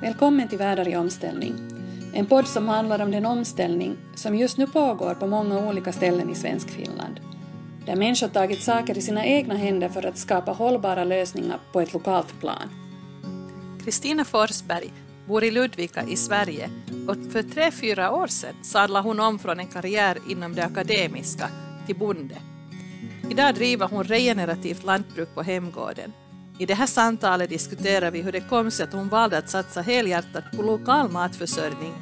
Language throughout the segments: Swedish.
Välkommen till Världar i omställning. En podd som handlar om den omställning som just nu pågår på många olika ställen i svensk Finland. Där människor tagit saker i sina egna händer för att skapa hållbara lösningar på ett lokalt plan. Kristina Forsberg bor i Ludvika i Sverige och för tre, fyra år sedan sadlade hon om från en karriär inom det akademiska till bonde. Idag driver hon regenerativt lantbruk på hemgården i det här samtalet diskuterar vi hur det kom sig att hon valde att satsa helhjärtat på lokal matförsörjning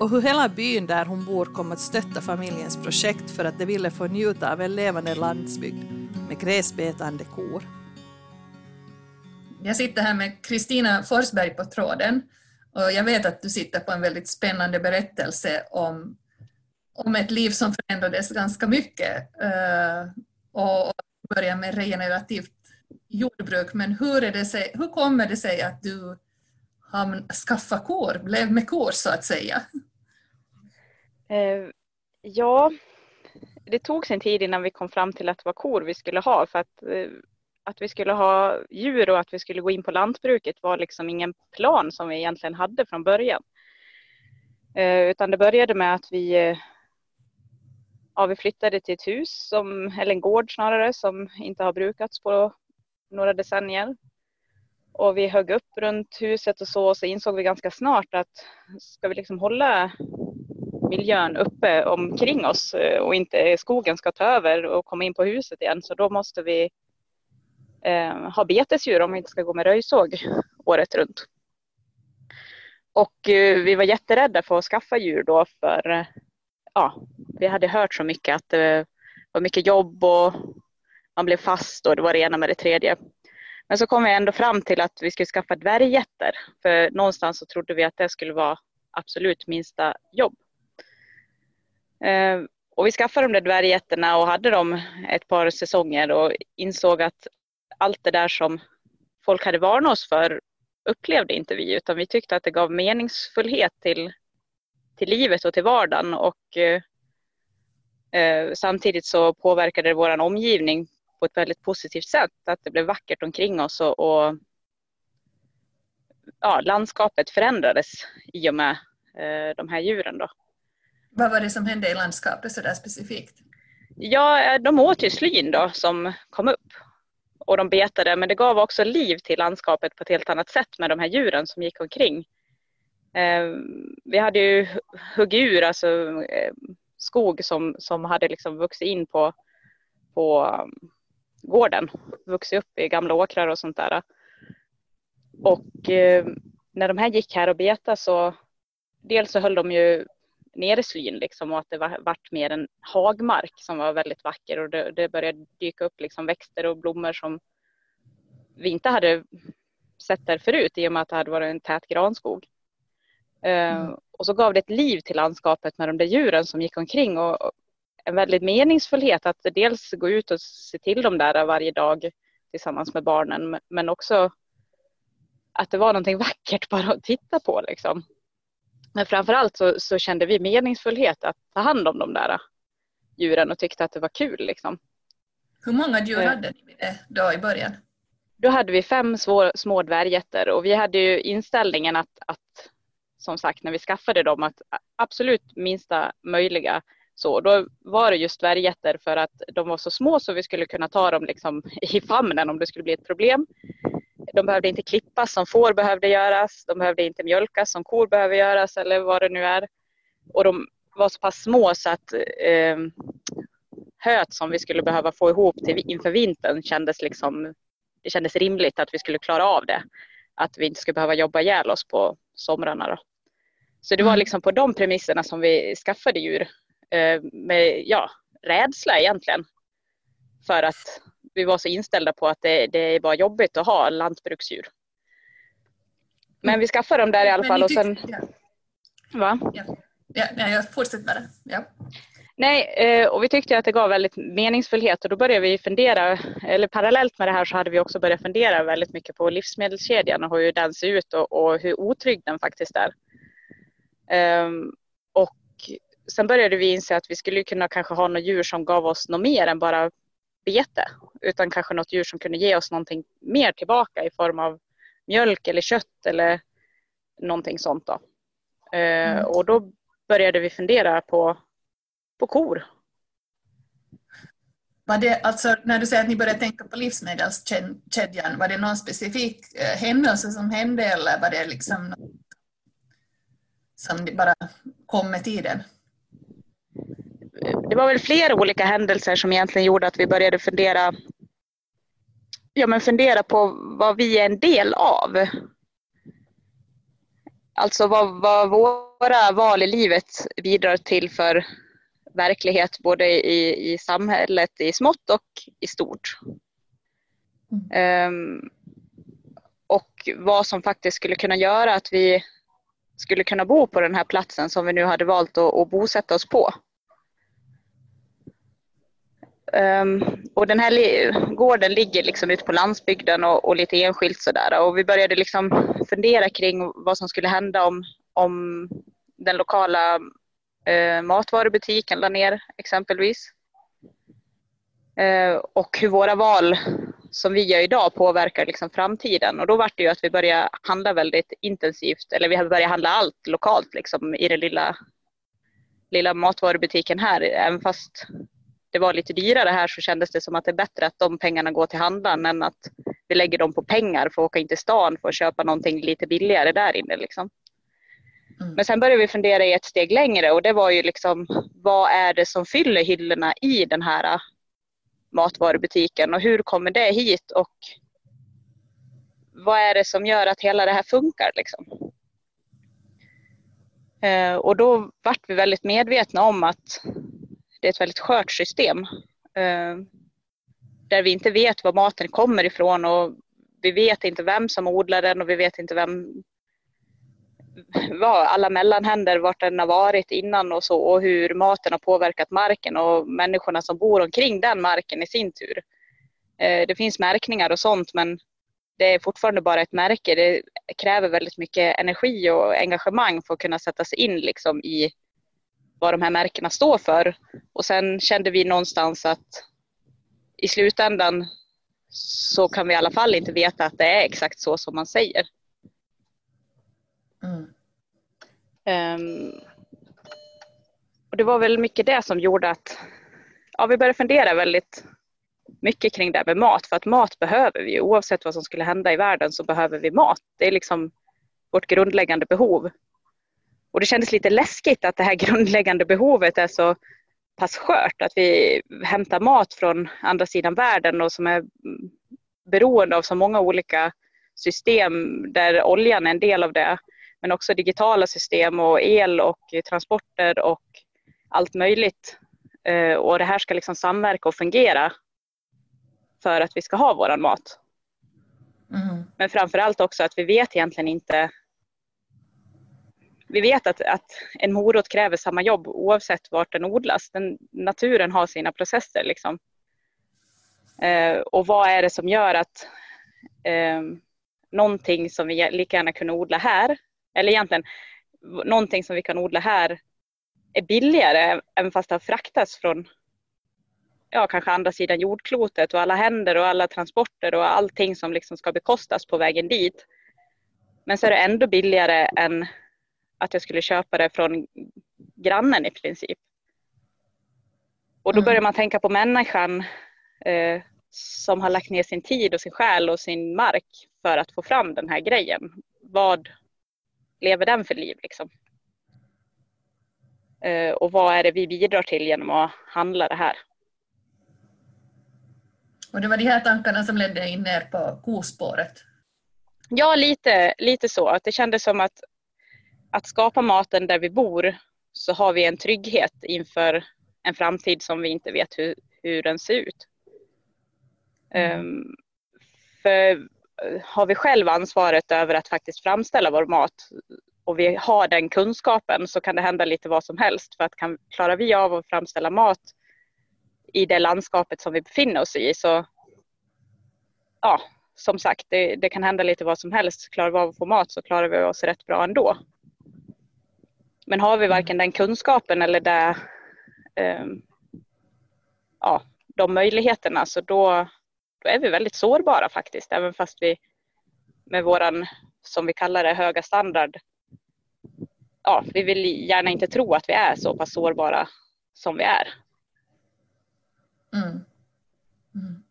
och hur hela byn där hon bor kom att stötta familjens projekt för att de ville få njuta av en levande landsbygd med gräsbetande kor. Jag sitter här med Kristina Forsberg på tråden och jag vet att du sitter på en väldigt spännande berättelse om, om ett liv som förändrades ganska mycket eh, och börjar med regenerativt jordbruk, men hur, är det sig, hur kommer det sig att du skaffade skaffat kor, blev med kor så att säga? Eh, ja, det tog sin tid innan vi kom fram till att det var kor vi skulle ha för att, eh, att vi skulle ha djur och att vi skulle gå in på lantbruket var liksom ingen plan som vi egentligen hade från början. Eh, utan det började med att vi eh, ja, vi flyttade till ett hus, som, eller en gård snarare, som inte har brukats på några decennier. Och vi högg upp runt huset och så, och så insåg vi ganska snart att ska vi liksom hålla miljön uppe omkring oss eh, och inte skogen ska ta över och komma in på huset igen, så då måste vi eh, ha betesdjur om vi inte ska gå med röjsåg året runt. Och eh, vi var jätterädda för att skaffa djur då för eh, ja, vi hade hört så mycket att eh, det var mycket jobb och man blev fast och det var det ena med det tredje. Men så kom vi ändå fram till att vi skulle skaffa dvärggetter. För någonstans så trodde vi att det skulle vara absolut minsta jobb. Eh, och vi skaffade de där dvärggetterna och hade dem ett par säsonger och insåg att allt det där som folk hade varnat oss för upplevde inte vi utan vi tyckte att det gav meningsfullhet till, till livet och till vardagen och eh, eh samtidigt så påverkade det vår omgivning på ett väldigt positivt sätt. Att det blev vackert omkring oss och, och ja, landskapet förändrades i och med eh, de här djuren. Då. Vad var det som hände i landskapet så där specifikt? Ja, de åt ju slyn då som kom upp och de betade men det gav också liv till landskapet på ett helt annat sätt med de här djuren som gick omkring. Eh, vi hade ju huggit ur alltså, eh, skog som, som hade liksom vuxit in på, på gården, vuxit upp i gamla åkrar och sånt där. Och eh, när de här gick här och betade så dels så höll de ju nere slyn liksom och att det var, vart mer en hagmark som var väldigt vacker och det, det började dyka upp liksom växter och blommor som vi inte hade sett där förut i och med att det hade varit en tät granskog. Eh, mm. och så gav det ett liv till landskapet med de där djuren som gick omkring och, en väldigt meningsfullhet att dels gå ut och se till dem där varje dag tillsammans med barnen men också att det var någonting vackert bara att titta på liksom. Men framförallt så, så kände vi meningsfullhet att ta hand om de där djuren och tyckte att det var kul liksom. Hur många djur eh. hade ni då i början? Då hade vi fem små, små dvärggetter och vi hade ju inställningen att, att som sagt när vi skaffade dem att absolut minsta möjliga så då var det just dvärggetter för att de var så små så vi skulle kunna ta dem liksom i famnen om det skulle bli ett problem. De behövde inte klippas som får behövde göras. De behövde inte mjölkas som kor behöver göras eller vad det nu är. Och de var så pass små så att eh, höet som vi skulle behöva få ihop till inför vintern kändes liksom det kändes rimligt att vi skulle klara av det. Att vi inte skulle behöva jobba ihjäl oss på somrarna. Då. Så det var mm. liksom på de premisserna som vi skaffade djur med ja, rädsla egentligen. För att vi var så inställda på att det, det är bara jobbigt att ha lantbruksdjur. Men vi skaffade dem där i alla fall och sen... Va? Ja. Ja, jag fortsätter bara. Ja. Nej, eh, och vi tyckte att det gav väldigt meningsfullhet och då började vi fundera, eller parallellt med det här så hade vi också börjat fundera väldigt mycket på livsmedelskedjan och hur den ser ut och, och hur otrygg den faktiskt är. Um, och sen började vi inse att vi skulle kunna kanske ha något djur som gav oss något mer än bara bete. Utan kanske något djur som kunde ge oss någonting mer tillbaka i form av mjölk eller kött eller någonting sånt då. Eh, mm. Och då började vi fundera på, på kor. Var det, alltså, när du säger att ni började tänka på livsmedelskedjan, var det någon specifik eh, händelse som hände eller var det liksom som bara kom med tiden? Det var väl flera olika händelser som egentligen gjorde att vi började fundera, ja, men fundera på vad vi är en del av. Alltså vad, vad våra val i livet bidrar till för verklighet både i, i samhället i smått och i stort. Mm. Um, och vad som faktiskt skulle kunna göra att vi skulle kunna bo på den här platsen som vi nu hade valt att, att bosätta oss på. Um, och den här gården ligger liksom ute på landsbygden och, och, lite enskilt sådär och vi började liksom fundera kring vad som skulle hända om, om den lokala uh, matvarubutiken la ner exempelvis. Uh, och hur våra val som vi gör idag påverkar liksom framtiden och då var det ju att vi började handla väldigt intensivt eller vi började handla allt lokalt liksom i den lilla, lilla matvarubutiken här även fast det var lite dyrare här så kändes det som att det är bättre att de pengarna går till handlaren än att vi lägger dem på pengar för att åka in till stan för att köpa någonting lite billigare där inne. Liksom. Mm. Men sen började vi fundera i ett steg längre och det var ju liksom vad är det som fyller hyllorna i den här matvarubutiken och hur kommer det hit och vad är det som gör att hela det här funkar liksom? Eh, och då vart vi väldigt medvetna om att det är ett väldigt skört system. Eh, där vi inte vet var maten kommer ifrån och vi vet inte vem som odlar den och vi vet inte vem vad alla mellanhänder, vart den har varit innan och så och hur maten har påverkat marken och människorna som bor omkring den marken i sin tur. Eh, det finns märkningar och sånt men det är fortfarande bara ett märke. Det kräver väldigt mycket energi och engagemang för att kunna sätta sig in liksom i vad de här märkena står för. Och sen kände vi någonstans att i slutändan så kan vi i alla fall inte veta att det är exakt så som man säger. Mm. Um, och det var väl mycket det som gjorde att ja, vi började fundera väldigt mycket kring det här med mat. För att mat behöver vi. Oavsett vad som skulle hända i världen så behöver vi mat. Det är liksom vårt grundläggande behov. Och det kändes lite läskigt att det här grundläggande behovet är så pass skört. Att vi hämtar mat från andra sidan världen och som är beroende av så många olika system där oljan är en del av det. Men också digitala system och el och transporter och allt möjligt. Eh, och det här ska liksom samverka och fungera för att vi ska ha våran mat. Mm. Men framförallt också att vi vet egentligen inte vi vet att, att en morot kräver samma jobb oavsett vart den odlas. Den, naturen har sina processer. Liksom. Eh, och vad är det som gör att eh, någonting som vi lika gärna kunde odla här, eller egentligen någonting som vi kan odla här är billigare även fast det har fraktats från ja, kanske andra sidan jordklotet och alla händer och alla transporter och allting som liksom ska bekostas på vägen dit. Men så är det ändå billigare än att jag skulle köpa det från grannen i princip. Och då mm. börjar man tänka på människan eh, som har lagt ner sin tid och sin själ och sin mark för att få fram den här grejen. Vad lever den för liv liksom? Eh, och vad är det vi bidrar till genom att handla det här? Och det var de här tankarna som ledde in ner på kospåret? Ja, lite, lite så. Att det kändes som att att skapa maten där vi bor så har vi en trygghet inför en framtid som vi inte vet hur, hur den ser ut. Um, för har vi själv ansvaret över att faktiskt framställa vår mat och vi har den kunskapen så kan det hända lite vad som helst. För att kan, klarar vi av att framställa mat i det landskapet som vi befinner oss i så ja, som sagt, det, det kan hända lite vad som helst. Klarar vi av att få mat så klarar vi oss rätt bra ändå. Men har vi varken den kunskapen eller det, eh, ja, de möjligheterna så då, då är vi väldigt sårbara faktiskt. Även fast vi med våran, som vi kallar det, höga standard ja, vi vill gärna inte tro att vi är så pass sårbara som vi är. Mm. Mm.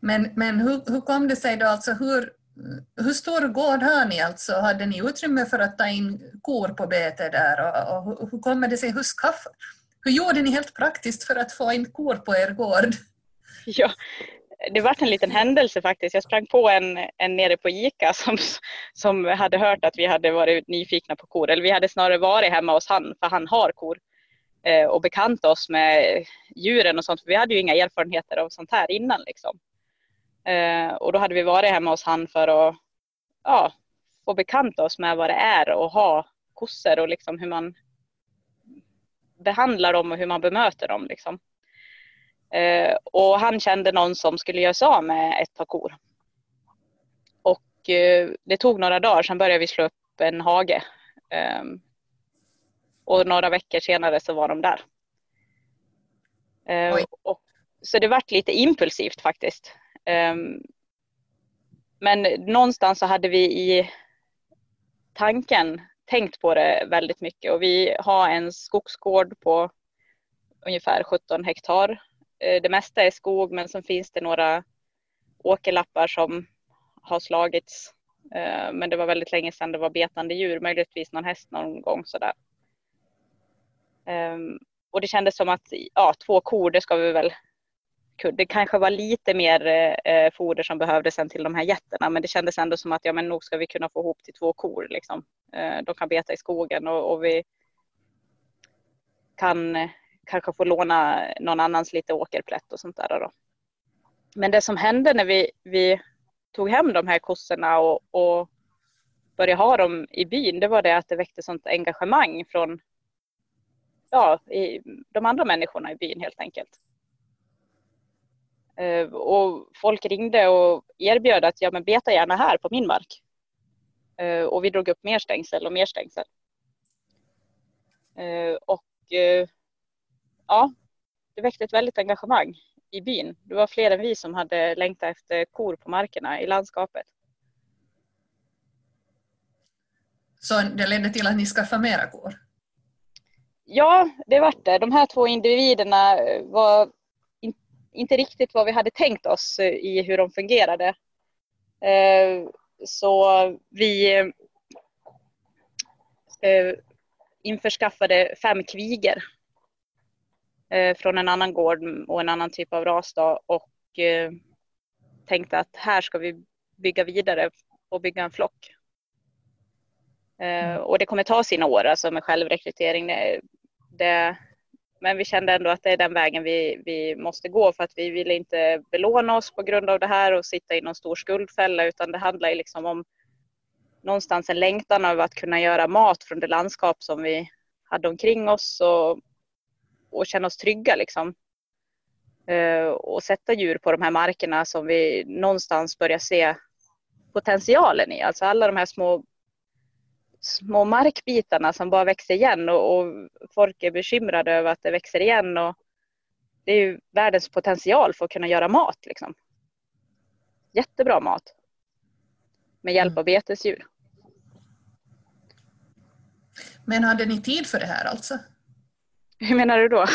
Men, men hur, hur kom det sig då, alltså hur, hur stor gård har ni alltså? Hade ni utrymme för att ta in kor på bete där och, och hur, hur kommer det sig, hur, skaff, hur gjorde ni helt praktiskt för att få in kor på er gård? Ja, det var en liten händelse faktiskt. Jag sprang på en, en nere på ICA som, som hade hört att vi hade varit nyfikna på kor. Eller vi hade snarare varit hemma hos han, för han har kor. Eh, och bekant oss med djuren och sånt. För vi hade ju inga erfarenheter av sånt här innan. Liksom. Eh, och då hade vi varit hemma hos han för att ja, få bekanta oss med vad det är att ha kossor och liksom hur man behandlar dem och hur man bemöter dem. Liksom. Eh, och han kände någon som skulle göra sig av med ett par kor. Och eh, det tog några dagar, sen började vi slå upp en hage. Eh, och några veckor senare så var de där. Eh, och, så det vart lite impulsivt faktiskt. Ehm, men någonstans så hade vi i tanken tänkt på det väldigt mycket och vi har en skogsgård på ungefär 17 hektar eh, det mesta är skog men sen finns det några åkerlappar som har slagits. Eh, men det var väldigt länge sedan det var betande djur, möjligtvis någon häst någon gång sådär. Ehm, och det kändes som att ja, två kor, det ska vi väl det kanske var lite mer eh, foder som behövdes sen till de här getterna men det kändes ändå som att ja men nog ska vi kunna få ihop till två kor liksom. Eh, de kan beta i skogen och, och vi kan eh, kanske få låna någon annans lite åkerplätt och sånt där. Då. Men det som hände när vi, vi tog hem de här kossorna och, och började ha dem i byn, det var det att det väckte sånt engagemang från ja, i, de andra människorna i byn helt enkelt. Uh, och folk ringde och erbjöd att ja, men beta gärna här på min mark. Uh, och vi drog upp mer stängsel och mer stängsel. Uh, och ja, det väckte ett väldigt engagemang i byn. Det var fler än vi som hade längtat efter kor på markerna i landskapet. Så det ledde till att ni skaffade mera kor? Ja, det vart det. De här två individerna var inte riktigt vad vi hade tänkt oss eh, i hur de fungerade. Eh, så vi eh, införskaffade fem kviger från en annan gård och en annan typ av ras då, och tänkte att här ska vi bygga vidare och bygga en flock. Och det kommer ta sina år alltså med självrekrytering. Det, det, men vi kände ändå att det är den vägen vi, vi måste gå för att vi vill inte belåna oss på grund av det här och sitta i någon stor skuldfälla utan det handlar liksom om någonstans en längtan av att kunna göra mat från det landskap som vi hade omkring oss och och känna oss trygga liksom. Eh, och sätta djur på de här markerna som vi någonstans börjar se potentialen i. Alltså alla de här små, små markbitarna som bara växer igen och, och folk är bekymrade över att det växer igen. Och det är ju världens potential för att kunna göra mat. Liksom. Jättebra mat. Med hjälp av betesdjur. Men hade ni tid för det här alltså? Hur menar du då?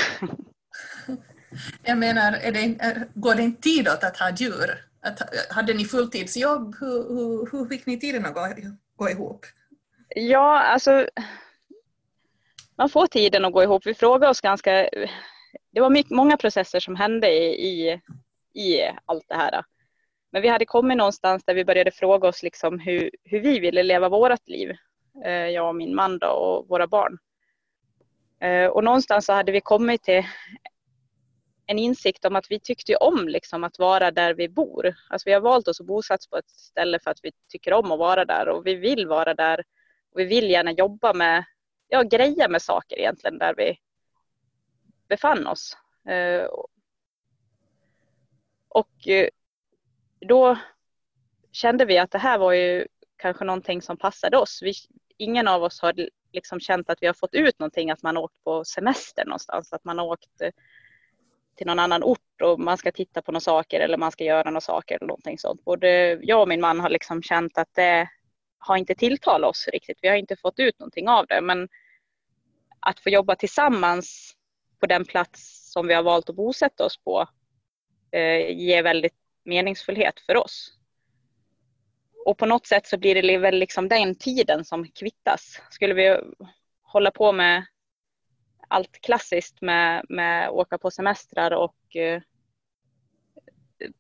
Jag menar, det, går det inte tid åt att ha djur? Att, hade ni fulltidsjobb? Hur, hur, hur fick ni tiden att gå, gå ihop? Ja, alltså man får tiden att gå ihop. Vi frågade oss ganska... Det var mycket, många processer som hände i, i, i allt det här. Men vi hade kommit någonstans där vi började fråga oss liksom hur, hur vi ville leva vårt liv. Eh, jag och min man då, och våra barn. Eh, och någonstans så hade vi kommit till en insikt om att vi tyckte om liksom att vara där vi bor. Alltså vi har valt oss att bosätta på ett ställe för att vi tycker om att vara där och vi vill vara där. Och vi vill gärna jobba med, ja greja med saker egentligen där vi befann oss. Eh, och eh, då kände vi att det här var ju kanske någonting som passade oss. Vi, ingen av oss har liksom känt att vi har fått ut någonting, att man har åkt på semester någonstans, att man har åkt eh, till någon annan ort och man ska titta på några saker eller man ska göra några saker eller någonting sånt. Både jag och min man har liksom känt att det har inte tilltalat oss riktigt. Vi har inte fått ut någonting av det. Men att få jobba tillsammans på den plats som vi har valt att bosätta oss på eh, ger väldigt meningsfullhet för oss. Och på något sätt så blir det väl liksom den tiden som kvittas. Skulle vi hålla på med allt klassiskt med, med åka på semestrar och eh,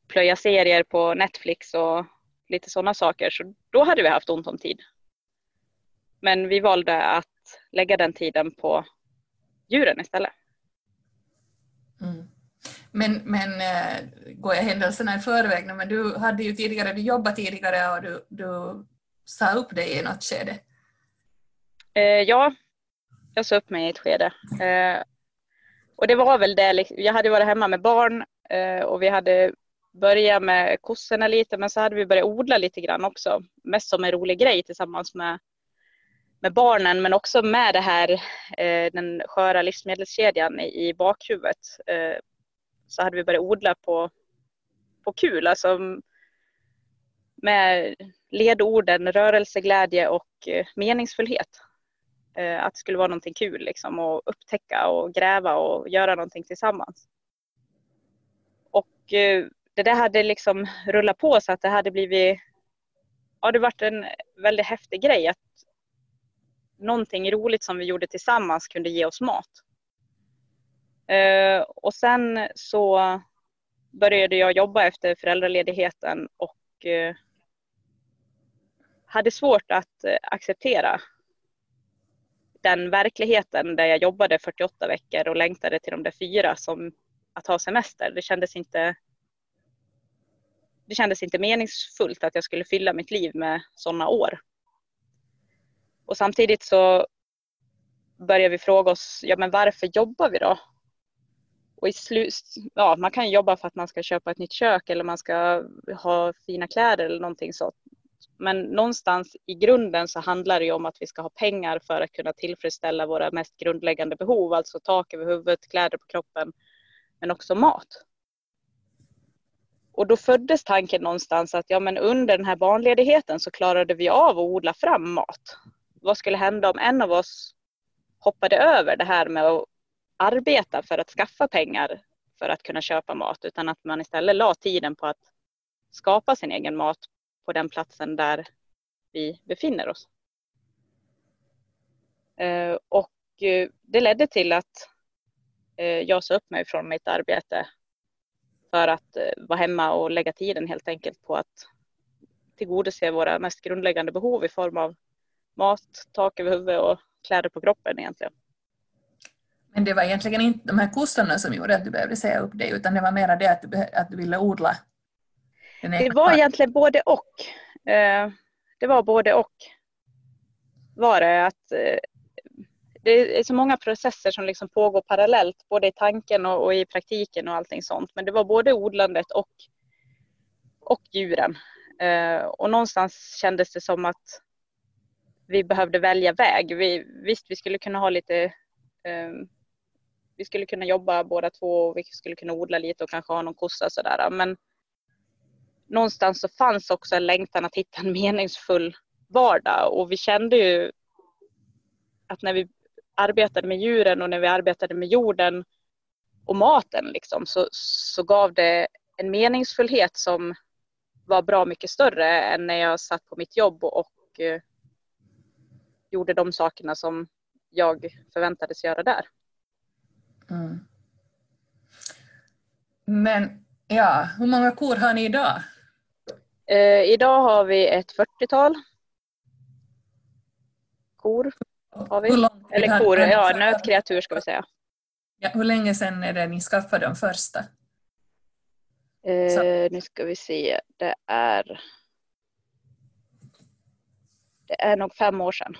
plöja serier på Netflix och lite sådana saker, så då hade vi haft ont om tid. Men vi valde att lägga den tiden på djuren istället. Mm. Men, men äh, går jag händelserna i förväg, men du hade ju tidigare, du jobbade tidigare och du, du sa upp dig i något skede. Eh, ja, jag sa upp mig i ett skede. Eh, och det var väl det, liksom, jag hade varit hemma med barn eh, och vi hade börja med kossorna lite men så hade vi börjat odla lite grann också. Mest som en rolig grej tillsammans med, med barnen men också med det här eh, den sköra livsmedelskedjan i, i bakhuvudet. Eh, så hade vi börjat odla på, på kul, alltså med ledorden rörelseglädje och eh, meningsfullhet. Eh, att det skulle vara någonting kul liksom att upptäcka och gräva och göra någonting tillsammans. Och eh, det där hade liksom rullat på så att det hade blivit, ja det varit en väldigt häftig grej att någonting roligt som vi gjorde tillsammans kunde ge oss mat. Eh, och sen så började jag jobba efter föräldraledigheten och eh, hade svårt att eh, acceptera den verkligheten där jag jobbade 48 veckor och längtade till de där fyra som att ha semester. Det kändes inte det kändes inte meningsfullt att jag skulle fylla mitt liv med sådana år. Och samtidigt så börjar vi fråga oss, ja men varför jobbar vi då? Och i slut, ja, man kan jobba för att man ska köpa ett nytt kök eller man ska ha fina kläder eller någonting sånt. Men någonstans i grunden så handlar det ju om att vi ska ha pengar för att kunna tillfredsställa våra mest grundläggande behov, alltså tak över huvudet, kläder på kroppen, men också mat. Och då föddes tanken någonstans att ja, men under den här barnledigheten så klarade vi av att odla fram mat. Vad skulle hända om en av oss hoppade över det här med att arbeta för att skaffa pengar för att kunna köpa mat, utan att man istället la tiden på att skapa sin egen mat på den platsen där vi befinner oss. Eh, och eh, det ledde till att eh, jag sa upp mig från mitt arbete för att vara hemma och lägga tiden helt enkelt på att tillgodose våra mest grundläggande behov i form av mat, tak över huvudet och kläder på kroppen egentligen. Men det var egentligen inte de här kossorna som gjorde att du behövde säga upp dig utan det var mer det att du, att du ville odla det var egentligen både och. Eh, det var både och. Var det att eh, det är så många processer som liksom pågår parallellt, både i tanken och, i praktiken och allting sånt. Men det var både odlandet och, och djuren. Eh, och någonstans kändes det som att vi behövde välja väg. Vi, visst, vi skulle kunna ha lite eh, vi skulle kunna jobba båda två och vi skulle kunna odla lite och kanske ha någon kossa sådär. Men någonstans så fanns också en längtan att hitta en meningsfull vardag och vi kände ju att när vi arbetade med djuren och när vi arbetade med jorden och maten liksom, så, så gav det en meningsfullhet som var bra mycket större än när jag satt på mitt jobb och, och eh, gjorde de sakerna som jag förväntades göra där. Mm. Men ja, hur många kor har ni idag? Eh, idag har vi ett 40-tal kor. Har vi. Eller kor, ja nötkreatur ska vi säga. Ja, hur länge sedan är det ni skaffade de första? Eh, nu ska vi se, det är det är nog fem år sedan.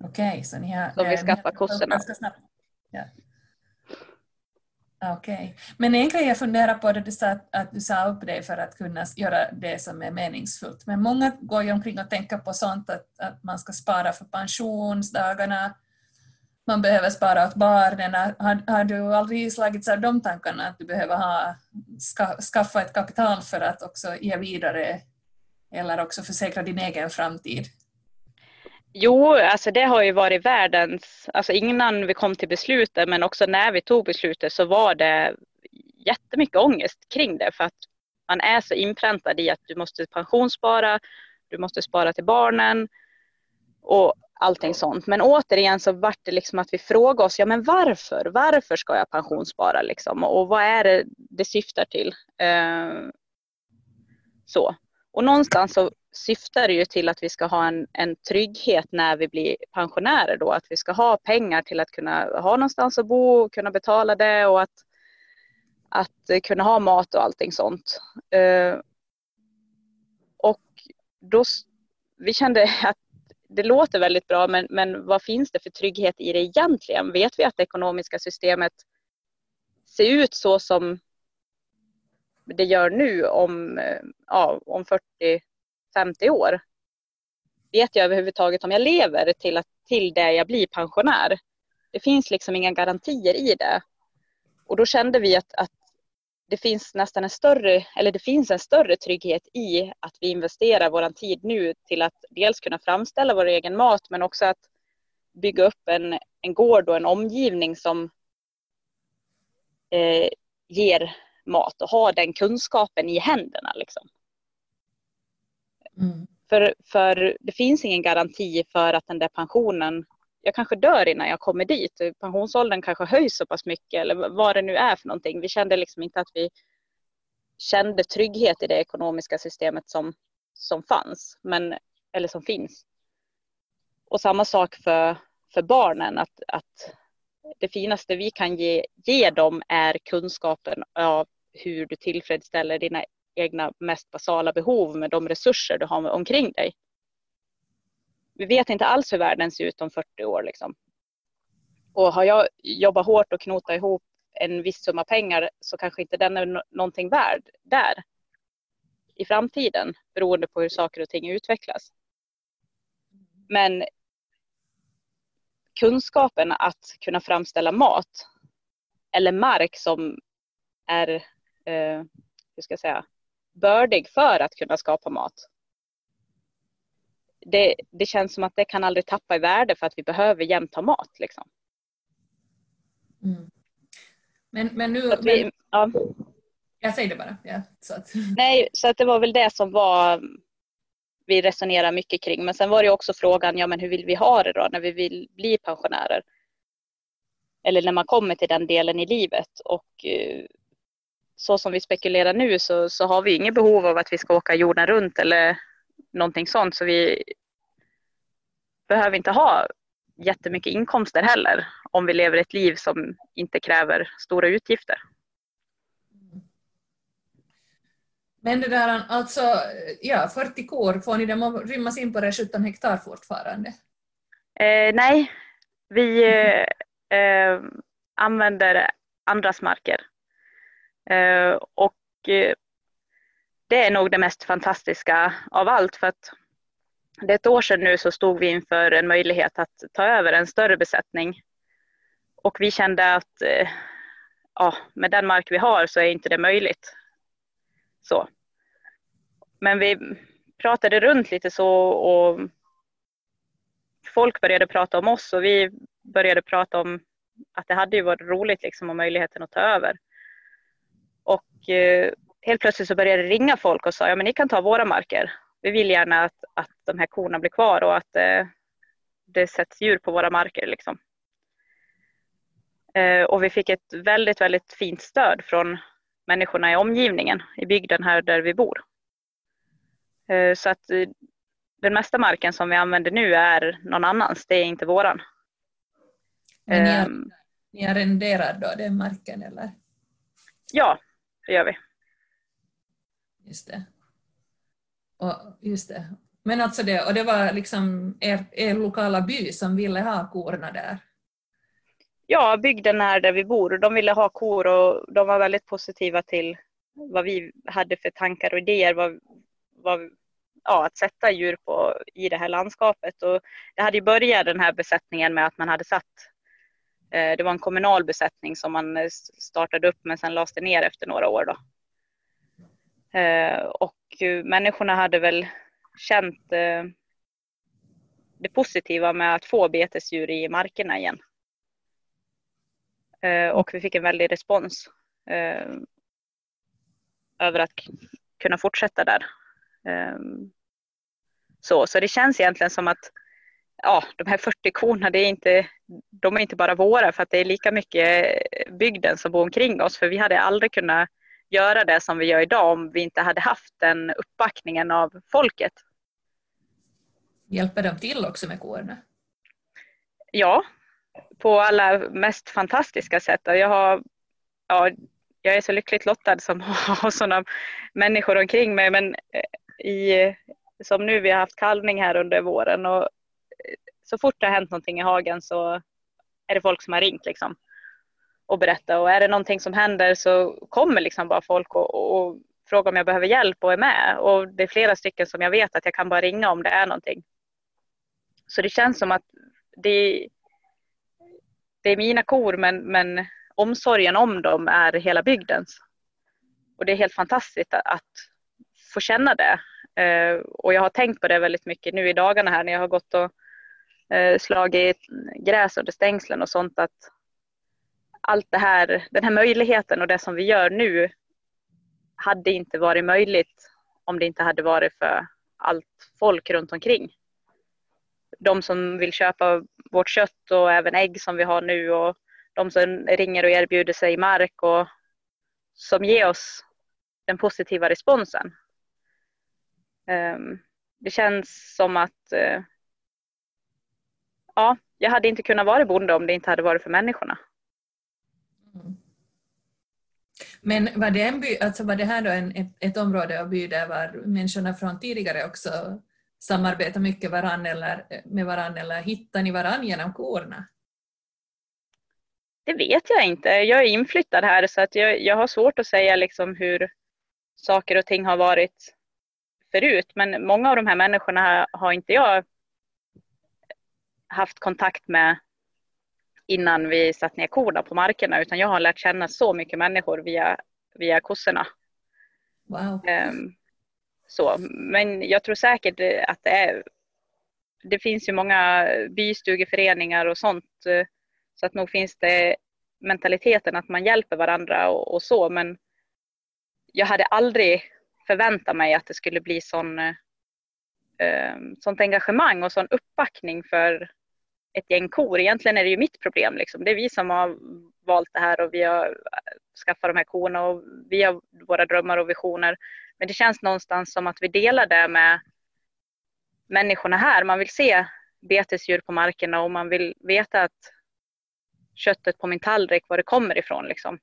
Okej, okay, så ni har... Så vi skaffade kossorna. Ja. Ah, okej. Okay. Men en grej jag funderar på det du sa att, att du sa upp dig för att kunna göra det som är meningsfullt. Men många går ju omkring och tänker på sånt att, att man ska spara för pensionsdagarna, man behöver spara åt barnen. Har, har du aldrig slagits av de tankarna att du behöver ha, ska, skaffa ett kapital för att också ge vidare eller också försäkra din egen framtid? Jo, alltså det har ju varit världens, alltså innan vi kom till beslutet men också när vi tog beslutet så var det jättemycket ångest kring det för att man är så inpräntad i att du måste pensionsspara, du måste spara till barnen och allting sånt. Men återigen så vart det liksom att vi frågade oss, ja men varför? Varför ska jag pensionsspara liksom? Och vad är det det syftar till? Eh, så. Och någonstans så syftar ju till att vi ska ha en, en trygghet när vi blir pensionärer då. Att vi ska ha pengar till att kunna ha någonstans att bo, kunna betala det och att, att kunna ha mat och allting sånt. Eh, och då, vi kände att det låter väldigt bra men, men vad finns det för trygghet i det egentligen? Vet vi att det ekonomiska systemet ser ut så som det gör nu om, eh, ja, om 50 år? Vet jag överhuvudtaget om jag lever till, att, till det jag blir pensionär? Det finns liksom inga garantier i det. Och då kände vi att, att det finns nästan en större, eller det finns en större trygghet i att vi investerar vår tid nu till att dels kunna framställa vår egen mat men också att bygga upp en, en gård och en omgivning som eh, ger mat och ha den kunskapen i händerna. Liksom. Mm. För, för det finns ingen garanti för att den där pensionen jag kanske dör innan jag kommer dit. Pensionsåldern kanske höjs så pass mycket eller vad det nu är för någonting. Vi kände liksom inte att vi kände trygghet i det ekonomiska systemet som, som fanns, men, eller som finns. Och samma sak för, för barnen, att, att det finaste vi kan ge, ge dem är kunskapen av hur du tillfredsställer dina egna mest basala behov med de resurser du har omkring dig vi vet inte alls hur världen ser ut om 40 år. Liksom. Och har jag jobbat hårt och knotat ihop en viss summa pengar så kanske inte den är någonting värd där i framtiden beroende på hur saker och ting utvecklas. Men kunskapen att kunna framställa mat eller mark som är eh, hur ska jag säga, bördig för att kunna skapa mat det, det känns som att det kan aldrig tappa i värde för att vi behöver jämt ha mat. Liksom. Mm. Men, men nu... Vi, men, ja. Jag säger det bara. Ja, så att. Nej, så att det var väl det som var vi resonerar mycket kring. Men sen var det också frågan, ja men hur vill vi ha det då när vi vill bli pensionärer? Eller när man kommer till den delen i livet. Och eh, så som vi spekulerar nu så, så har vi inget behov av att vi ska åka jorden runt eller någonting sånt. Så vi behöver inte ha jättemycket inkomster heller om vi lever ett liv som inte kräver stora utgifter. Men det där, alltså, ja, 40 kor, får ni dem att rymmas in på det 17 hektar fortfarande? Eh, nej, vi eh, använder andras marker. Eh, och eh, det är nog det mest fantastiska av allt för att det är ett år sedan nu så stod vi inför en möjlighet att ta över en större besättning. Och vi kände att eh, ja, med den mark vi har så är inte det möjligt. Så. Men vi pratade runt lite så och folk började prata om oss och vi började prata om att det hade ju varit roligt liksom och möjligheten att ta över. Och eh, helt plötsligt så började det ringa folk och sa ja men ni kan ta våra marker. Vi vill gärna att, att de här korna blir kvar och att eh, det sätts djur på våra marker. Liksom. Eh, och vi fick ett väldigt, väldigt fint stöd från människorna i omgivningen, i bygden här där vi bor. Eh, så att eh, den mesta marken som vi använder nu är någon annans, det är inte våran. Men ni, ehm. ni arrenderar då den marken eller? Ja, det gör vi. Just det. Och, just det. Men alltså det, och det var liksom er, er lokala by som ville ha korna där? Ja, bygden här där vi bor. De ville ha kor och de var väldigt positiva till vad vi hade för tankar och idéer. Vad, vad, ja, att sätta djur på, i det här landskapet. Och det hade ju börjat den här besättningen med att man hade satt Eh, det var en kommunal besättning som man eh, startade upp men sen lades det ner efter några år. Då. Eh, och människorna hade väl känt, det positiva med att få betesdjur i markerna igen. Och vi fick en väldig respons över att kunna fortsätta där. Så, så det känns egentligen som att ja, de här 40 korna, det är inte, de är inte bara våra för att det är lika mycket bygden som bor omkring oss. För vi hade aldrig kunnat göra det som vi gör idag om vi inte hade haft den uppbackningen av folket. Hjälper de till också med korna? Ja, på alla mest fantastiska sätt. Jag, har, ja, jag är så lyckligt lottad som har sådana människor omkring mig. Men eh, i, som nu, vi har haft kalvning här under våren och så fort det har hänt någonting i hagen så är det folk som har ringt liksom och berättat. Och är det någonting som händer så kommer liksom bara folk och, och frågar om jag behöver hjälp och är med. Och det är flera stycken som jag vet att jag kan bara ringa om det är någonting. Så det känns som att det, det är mina kor men, men omsorgen om dem är hela bygdens. Och det är helt fantastiskt att, att få känna det. Eh, och jag har tänkt på det väldigt mycket nu i dagarna här när jag har gått och eh, slagit gräs under stängslen och sånt att allt det här, den här möjligheten och det som vi gör nu hade inte varit möjligt om det inte hade varit för allt folk runt omkring de som vill köpa vårt kött och även ägg som vi har nu och de som ringer och erbjuder sig mark och som ger oss den positiva responsen. Ehm, det känns som att eh, ja, jag hade inte kunnat vara bonde om det inte hade varit för människorna. Mm. Men var det, en by, alltså var det här då en, ett, ett område av by där var människorna från tidigare också samarbeta mycket varann eller, med varandra eller hittar ni varandra genom korna? Det vet jag inte. Jag är inflyttad här så att jag, jag har svårt att säga liksom hur saker och ting har varit förut. Men många av de här människorna har inte jag haft kontakt med innan vi satt ner korna på markerna utan jag har lärt känna så mycket människor via, via kossorna. Wow. Um, så, men jag tror säkert att det är det finns ju många bystugeföreningar och sånt så att nog finns det mentaliteten att man hjälper varandra och, och så men jag hade aldrig förväntat mig att det skulle bli sån, eh, Ehm, sånt engagemang och sån uppbackning för ett gäng kor. Egentligen är det ju mitt problem. Liksom. Det är vi som har valt det här och vi har skaffat de här korna och vi har våra drömmar och visioner. Men det känns någonstans som att vi delar det med människorna här. Man vill se betesdjur på markerna och man vill veta att köttet på min tallrik, var det kommer ifrån. Liksom.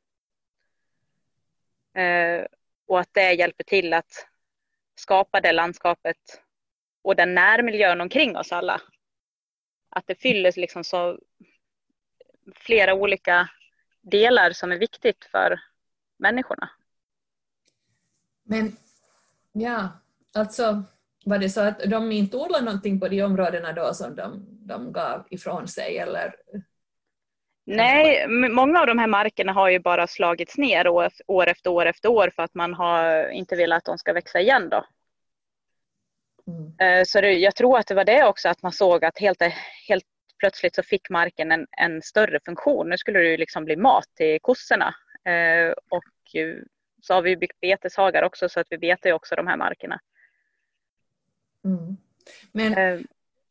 Eh, och att det hjälper till att skapa det landskapet och den närmiljön omkring oss alla. Att det fyller liksom så flera olika delar som är viktigt för människorna. Men ja, alltså var det så att de inte odlade någonting på de områdena då som de, de gav ifrån sig eller? Nej, många av de här markerna har ju bara slagits ner år, år efter år efter år för att man har inte velat att de ska växa igen då. Mm. Eh, så det, jag tror att det var det också att man såg att helt, helt plötsligt så fick marken en, en större funktion. Nu skulle det ju liksom bli mat till kossorna. Eh, och så har vi byggt beteshagar också så att vi betar ju också de här markerna. Mm. Men eh,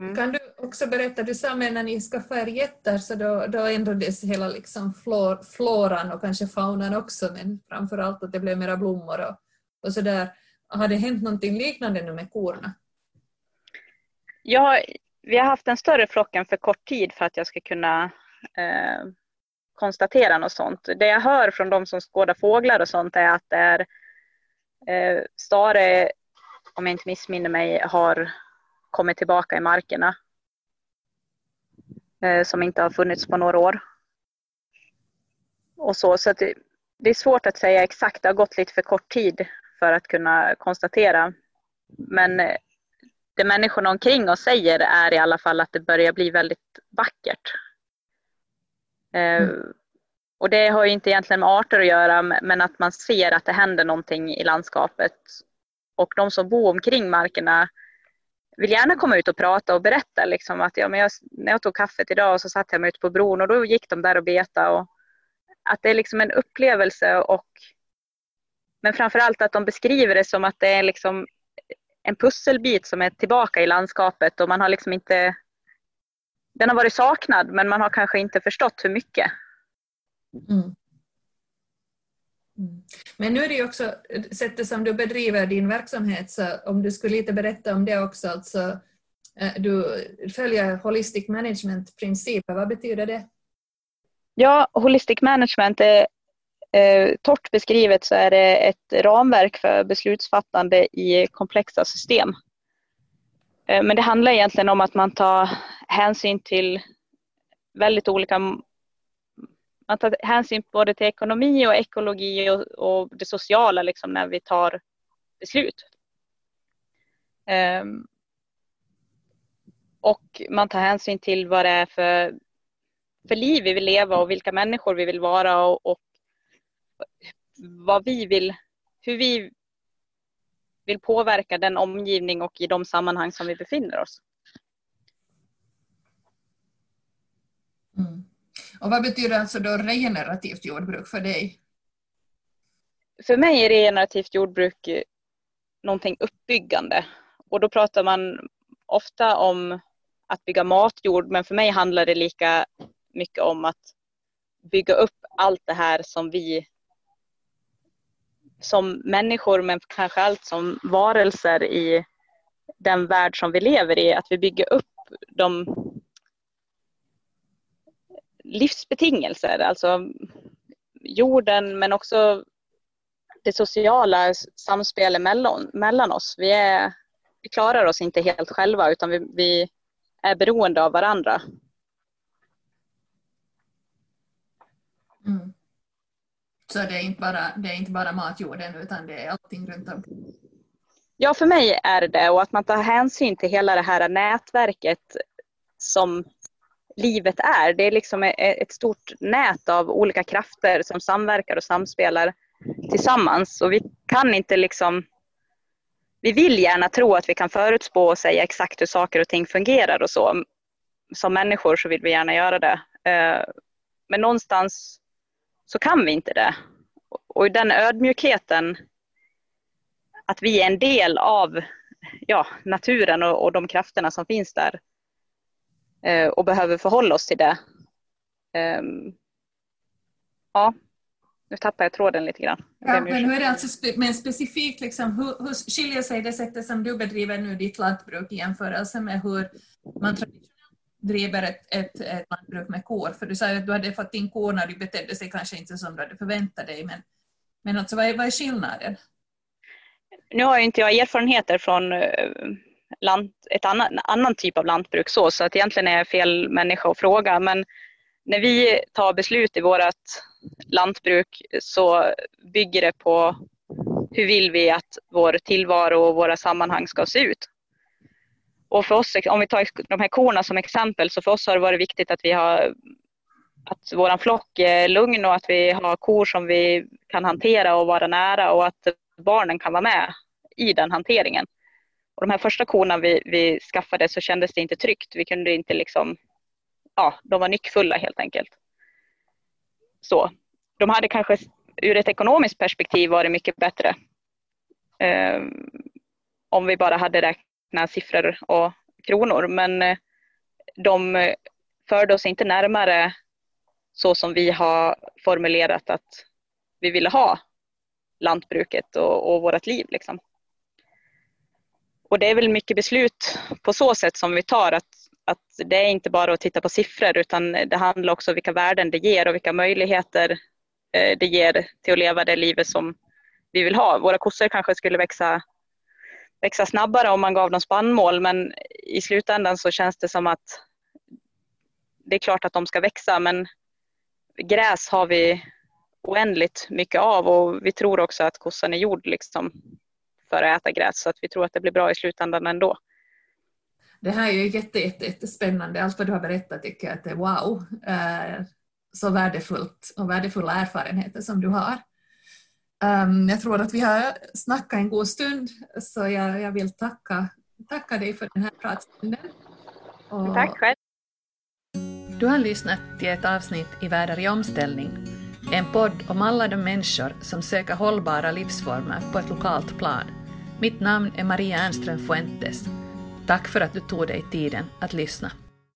mm. kan du också berätta, du sa med när ni skaffade getter så då, då ändrades hela liksom flor, floran och kanske faunan också men framförallt att det blev mera blommor och, och sådär. Har det hänt någonting liknande nu med korna? Ja, vi har haft en större flock än för kort tid för att jag ska kunna eh, konstatera något sånt. Det jag hör från de som skådar fåglar och sånt är att det är eh, stare, om jag inte missminner mig, har kommit tillbaka i markerna. Eh, som inte har funnits på några år. Och så, så det, det, är svårt att säga exakt, det har gått lite för kort tid för att kunna konstatera. Men eh, det människorna omkring oss säger är i alla fall att det börjar bli väldigt vackert. Eh, mm. Och det har ju inte egentligen med arter att göra men att man ser att det händer någonting i landskapet. Och de som bor omkring markerna vill gärna komma ut och prata och berätta liksom att ja, men jag, när jag tog kaffet idag och så satt jag mig ute på bron och då gick de där och beta och att det är liksom en upplevelse och men framförallt att de beskriver det som att det är liksom en pusselbit som är tillbaka i landskapet och man har liksom inte den har varit saknad men man har kanske inte förstått hur mycket. Mm. Mm. Men nu är det ju också sättet som du bedriver din verksamhet, så om du skulle lite berätta om det också. Alltså, eh, du följer Holistic Management-principer, vad betyder det? Ja, Holistic Management är eh, torrt beskrivet så är det ett ramverk för beslutsfattande i komplexa system. Eh, men det handlar egentligen om att man tar hänsyn till väldigt olika man tar hänsyn både till ekonomi och ekologi och, och det sociala liksom när vi tar beslut. Eh, och man tar hänsyn till vad det är för, för liv vi vill leva och vilka människor vi vill vara och, och vad vi vill, hur vi vill påverka den omgivning och i de sammanhang som vi befinner oss. Mm. Och vad betyder alltså då regenerativt jordbruk för dig? För mig är regenerativt jordbruk någonting uppbyggande och då pratar man ofta om att bygga matjord men för mig handlar det lika mycket om att bygga upp allt det här som vi som människor men kanske allt som varelser i den värld som vi lever i, att vi bygger upp de livsbetingelser, alltså jorden men också det sociala samspelet mellan, mellan oss. Vi, är, vi klarar oss inte helt själva utan vi, vi är beroende av varandra. Mm. Så det är, inte bara, det är inte bara matjorden utan det är allting runt omkring? Ja, för mig är det och att man tar hänsyn till hela det här nätverket som livet är. Det är liksom e-, e-, ett stort nät av olika krafter som samverkar och samspelar tillsammans och vi kan inte liksom vi vill gärna tro att vi kan förutspå och säga exakt hur saker och ting fungerar och så. Som människor så vill vi gärna göra det. Eh, men någonstans så kan vi inte det. Och i den ödmjukheten att vi är en del av ja, naturen och, och de krafterna som finns där eh, och behöver förhålla oss till det. Um, ja, nu tappar jag tråden lite grann. Ja, men hur är det alltså, men specifikt, liksom, hur, hur skiljer sig det sättet som du bedriver nu ditt lantbruk i jämförelse med hur man traditionellt driver ett, ett, ett lantbruk med kor? För du sa ju att du hade fått in kor när de betedde sig kanske inte som du hade förväntat dig, men, men alltså, vad, är, vad är skillnaden? Nu har inte jag erfarenheter från eh, land, ett annan, annan typ av lantbruk så, så att egentligen är jag fel människa att fråga. Men när vi tar beslut i vårt lantbruk så bygger det på hur vill vi att vår tillvaro och våra sammanhang ska se ut. Och för oss, om vi tar de här korna som exempel, så för oss har det varit viktigt att vi har att vår flock är lugn och att vi har kor som vi kan hantera och vara nära och att barnen kan vara med i den hanteringen. Och de här första korna vi, vi skaffade så kändes det inte tryggt. Vi kunde inte liksom, ja, de var nyckfulla helt enkelt. Så. De hade kanske ur ett ekonomiskt perspektiv varit mycket bättre. Um, om vi bara hade räknat siffror och kronor. Men eh, de eh, förde oss inte närmare så som vi har formulerat att vi ville ha lantbruket och, och vårt liv. Liksom. Och det är väl mycket beslut på så sätt som vi tar att, att det är inte bara att titta på siffror utan det handlar också om vilka värden det ger och vilka möjligheter eh, det ger till att leva det livet som vi vill ha. Våra kossor kanske skulle växa, växa snabbare om man gav dem spannmål men i slutändan så känns det som att det är klart att de ska växa men gräs har vi oändligt mycket av och vi tror också att kossan är gjord liksom för att äta gräs så att vi tror att det blir bra i slutändan ändå. Det här är ju jätte, jätte, jättespännande. Allt vad du har berättat tycker jag att det är wow. Eh, så värdefullt och värdefulla erfarenheter som du har. Um, jag tror att vi har snackat en god stund så jag, jag vill tacka tacka dig för den här pratstunden. Och... Tack själv. Du har lyssnat till ett avsnitt i Världar i omställning, en podd om alla de människor som söker hållbara livsformer på ett lokalt plan. Mitt namn är Maria Ernström Fuentes. Tack för att du tog dig tiden att lyssna.